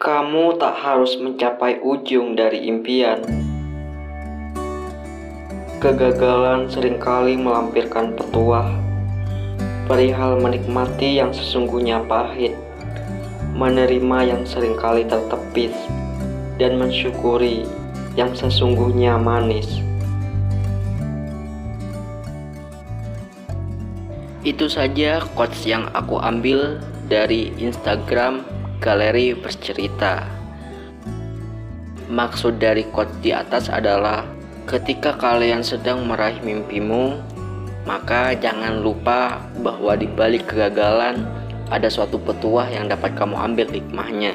Kamu tak harus mencapai ujung dari impian. Kegagalan sering kali melampirkan petuah, perihal menikmati yang sesungguhnya pahit, menerima yang sering kali tertepis, dan mensyukuri yang sesungguhnya manis. Itu saja quotes yang aku ambil dari Instagram Galeri Bercerita. Maksud dari quote di atas adalah ketika kalian sedang meraih mimpimu, maka jangan lupa bahwa di balik kegagalan ada suatu petuah yang dapat kamu ambil hikmahnya.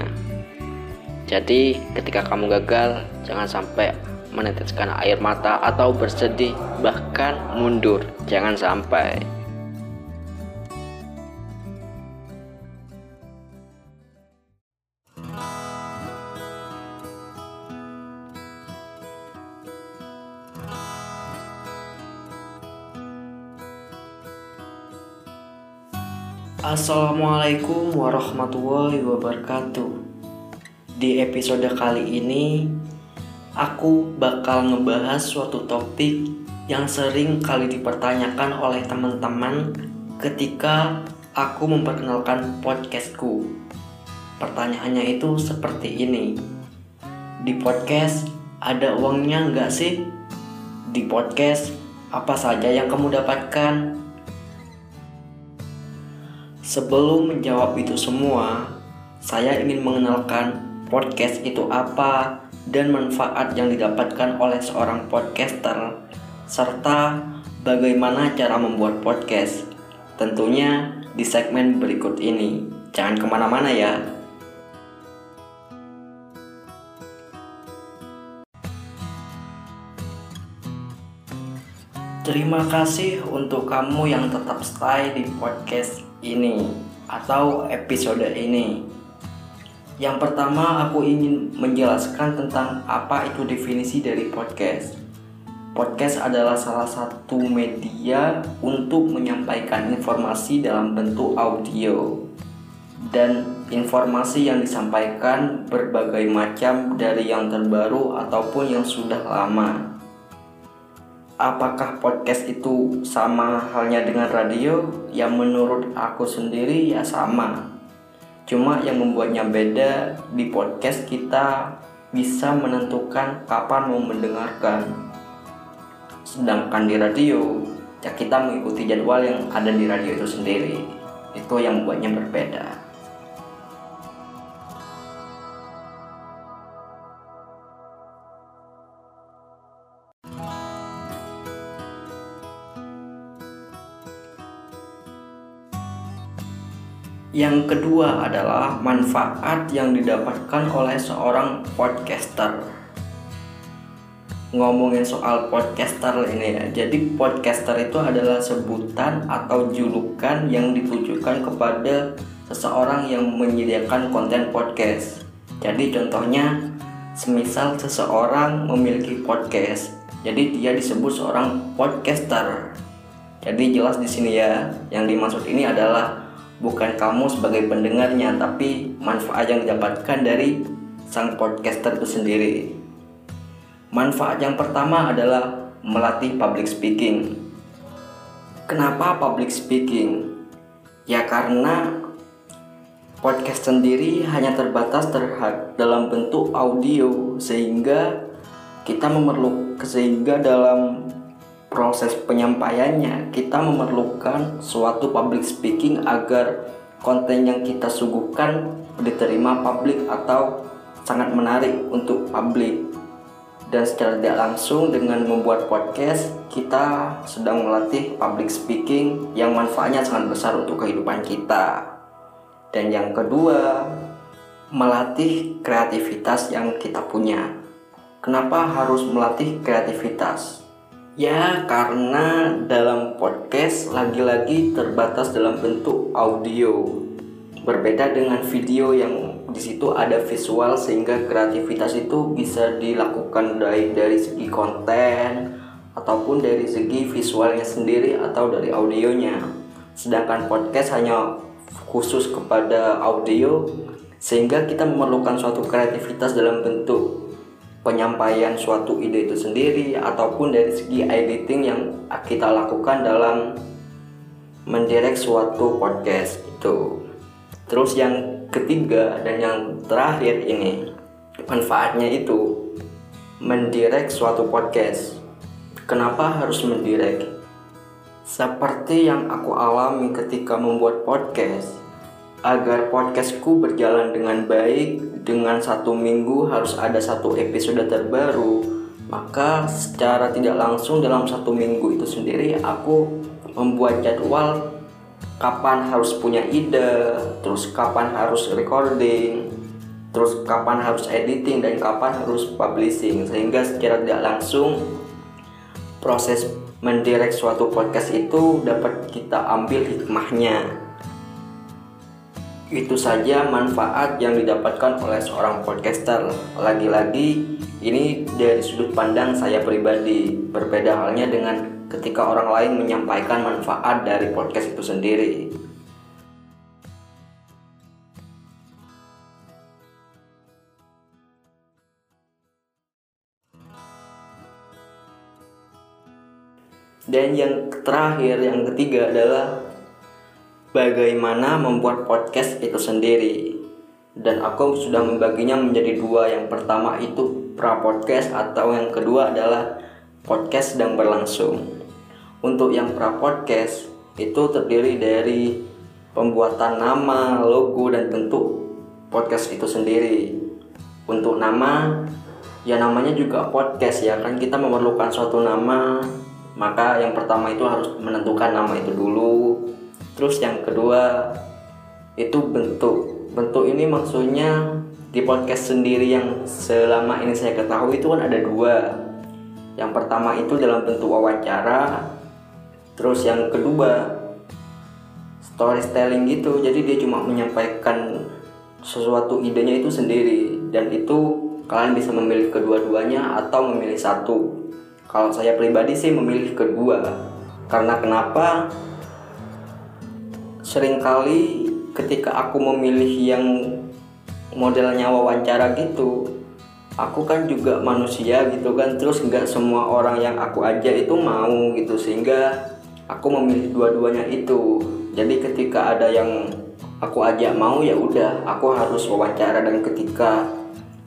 Jadi, ketika kamu gagal, jangan sampai meneteskan air mata atau bersedih, bahkan mundur. Jangan sampai. Assalamualaikum warahmatullahi wabarakatuh. Di episode kali ini, aku bakal ngebahas suatu topik yang sering kali dipertanyakan oleh teman-teman ketika aku memperkenalkan podcastku. Pertanyaannya itu seperti ini. Di podcast ada uangnya nggak sih? Di podcast apa saja yang kamu dapatkan? Sebelum menjawab itu semua, saya ingin mengenalkan podcast itu apa dan manfaat yang didapatkan oleh seorang podcaster, serta bagaimana cara membuat podcast. Tentunya di segmen berikut ini. Jangan ke mana-mana ya. Terima kasih untuk kamu yang tetap stay di podcast ini atau episode ini. Yang pertama, aku ingin menjelaskan tentang apa itu definisi dari podcast. Podcast adalah salah satu media untuk menyampaikan informasi dalam bentuk audio, dan informasi yang disampaikan berbagai macam dari yang terbaru ataupun yang sudah lama apakah podcast itu sama halnya dengan radio? Yang menurut aku sendiri ya sama. Cuma yang membuatnya beda di podcast kita bisa menentukan kapan mau mendengarkan. Sedangkan di radio ya kita mengikuti jadwal yang ada di radio itu sendiri. Itu yang membuatnya berbeda. Yang kedua adalah manfaat yang didapatkan oleh seorang podcaster. Ngomongin soal podcaster ini ya, jadi podcaster itu adalah sebutan atau julukan yang ditujukan kepada seseorang yang menyediakan konten podcast. Jadi contohnya, semisal seseorang memiliki podcast, jadi dia disebut seorang podcaster. Jadi jelas di sini ya, yang dimaksud ini adalah bukan kamu sebagai pendengarnya tapi manfaat yang didapatkan dari sang podcaster itu sendiri. Manfaat yang pertama adalah melatih public speaking. Kenapa public speaking? Ya karena podcast sendiri hanya terbatas terhadap dalam bentuk audio sehingga kita memerlukan sehingga dalam proses penyampaiannya kita memerlukan suatu public speaking agar konten yang kita suguhkan diterima publik atau sangat menarik untuk publik. Dan secara tidak langsung dengan membuat podcast kita sedang melatih public speaking yang manfaatnya sangat besar untuk kehidupan kita. Dan yang kedua melatih kreativitas yang kita punya. Kenapa harus melatih kreativitas Ya, karena dalam podcast lagi-lagi terbatas dalam bentuk audio. Berbeda dengan video yang di situ ada visual sehingga kreativitas itu bisa dilakukan dari dari segi konten ataupun dari segi visualnya sendiri atau dari audionya. Sedangkan podcast hanya khusus kepada audio sehingga kita memerlukan suatu kreativitas dalam bentuk penyampaian suatu ide itu sendiri ataupun dari segi editing yang kita lakukan dalam mendirect suatu podcast itu. Terus yang ketiga dan yang terakhir ini manfaatnya itu mendirect suatu podcast. Kenapa harus mendirect? Seperti yang aku alami ketika membuat podcast, agar podcastku berjalan dengan baik, dengan satu minggu harus ada satu episode terbaru, maka secara tidak langsung dalam satu minggu itu sendiri aku membuat jadwal kapan harus punya ide, terus kapan harus recording, terus kapan harus editing dan kapan harus publishing sehingga secara tidak langsung proses mendirect suatu podcast itu dapat kita ambil hikmahnya. Itu saja manfaat yang didapatkan oleh seorang podcaster. Lagi-lagi ini dari sudut pandang saya pribadi. Berbeda halnya dengan ketika orang lain menyampaikan manfaat dari podcast itu sendiri. Dan yang terakhir, yang ketiga adalah bagaimana membuat podcast itu sendiri. Dan aku sudah membaginya menjadi dua. Yang pertama itu pra podcast atau yang kedua adalah podcast sedang berlangsung. Untuk yang pra podcast itu terdiri dari pembuatan nama, logo dan bentuk podcast itu sendiri. Untuk nama ya namanya juga podcast ya kan kita memerlukan suatu nama maka yang pertama itu harus menentukan nama itu dulu terus yang kedua itu bentuk. Bentuk ini maksudnya di podcast sendiri yang selama ini saya ketahui itu kan ada dua. Yang pertama itu dalam bentuk wawancara terus yang kedua storytelling gitu. Jadi dia cuma menyampaikan sesuatu idenya itu sendiri. Dan itu kalian bisa memilih kedua-duanya atau memilih satu. Kalau saya pribadi sih memilih kedua. Karena kenapa? Seringkali ketika aku memilih yang modelnya wawancara gitu, aku kan juga manusia gitu kan. Terus nggak semua orang yang aku ajak itu mau gitu sehingga aku memilih dua-duanya itu. Jadi ketika ada yang aku ajak mau ya udah aku harus wawancara dan ketika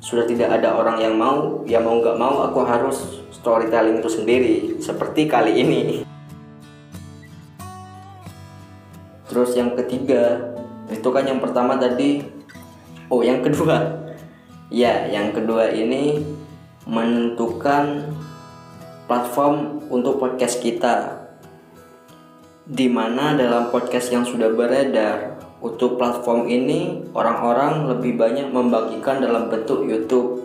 sudah tidak ada orang yang mau ya mau nggak mau aku harus storytelling itu sendiri seperti kali ini terus yang ketiga itu kan yang pertama tadi. Oh yang kedua. Ya yang kedua ini menentukan platform untuk podcast kita. Di mana dalam podcast yang sudah beredar untuk platform ini orang-orang lebih banyak membagikan dalam bentuk YouTube.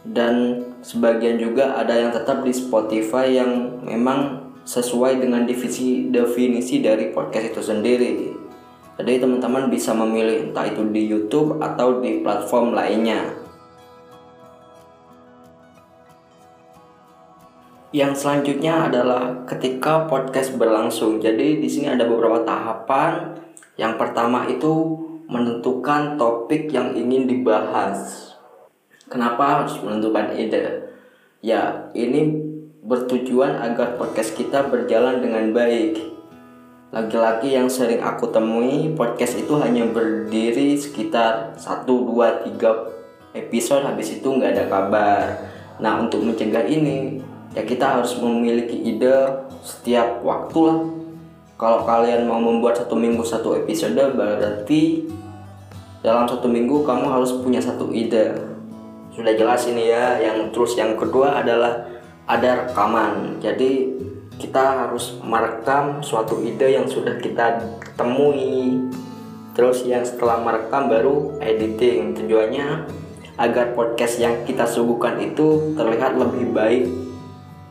Dan sebagian juga ada yang tetap di Spotify yang memang sesuai dengan definisi definisi dari podcast itu sendiri. Jadi teman-teman bisa memilih entah itu di YouTube atau di platform lainnya. Yang selanjutnya adalah ketika podcast berlangsung. Jadi di sini ada beberapa tahapan. Yang pertama itu menentukan topik yang ingin dibahas. Kenapa harus menentukan ide? Ya, ini bertujuan agar podcast kita berjalan dengan baik. Lagi-lagi yang sering aku temui, podcast itu hanya berdiri sekitar 1, 2, 3 episode habis itu nggak ada kabar. Nah, untuk mencegah ini, ya kita harus memiliki ide setiap waktu lah. Kalau kalian mau membuat satu minggu satu episode, berarti dalam satu minggu kamu harus punya satu ide sudah jelas ini ya yang terus yang kedua adalah ada rekaman. Jadi kita harus merekam suatu ide yang sudah kita temui. Terus yang setelah merekam baru editing. Tujuannya agar podcast yang kita suguhkan itu terlihat lebih baik.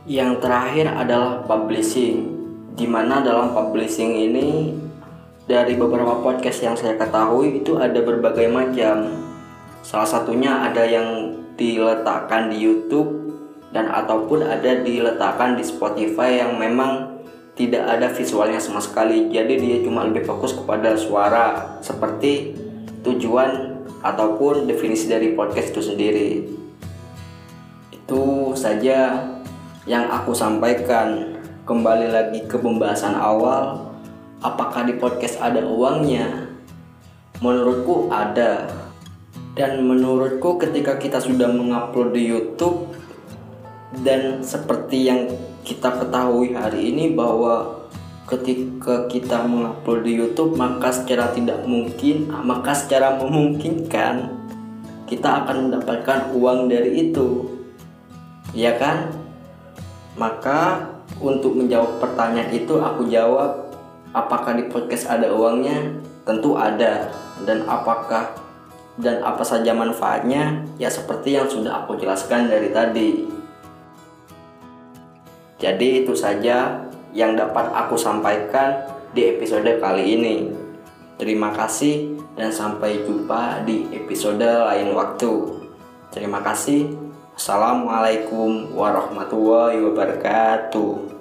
Yang terakhir adalah publishing di mana dalam publishing ini dari beberapa podcast yang saya ketahui itu ada berbagai macam. Salah satunya ada yang diletakkan di YouTube dan ataupun ada diletakkan di Spotify yang memang tidak ada visualnya sama sekali. Jadi dia cuma lebih fokus kepada suara seperti tujuan ataupun definisi dari podcast itu sendiri. Itu saja yang aku sampaikan. Kembali lagi ke pembahasan awal, apakah di podcast ada uangnya? Menurutku ada. Dan menurutku ketika kita sudah mengupload di YouTube dan seperti yang kita ketahui hari ini bahwa ketika kita mengupload di YouTube maka secara tidak mungkin maka secara memungkinkan kita akan mendapatkan uang dari itu. Ya kan? Maka untuk menjawab pertanyaan itu aku jawab apakah di podcast ada uangnya? Tentu ada. Dan apakah dan apa saja manfaatnya? Ya seperti yang sudah aku jelaskan dari tadi jadi itu saja yang dapat aku sampaikan di episode kali ini. Terima kasih dan sampai jumpa di episode lain waktu. Terima kasih. Assalamualaikum warahmatullahi wabarakatuh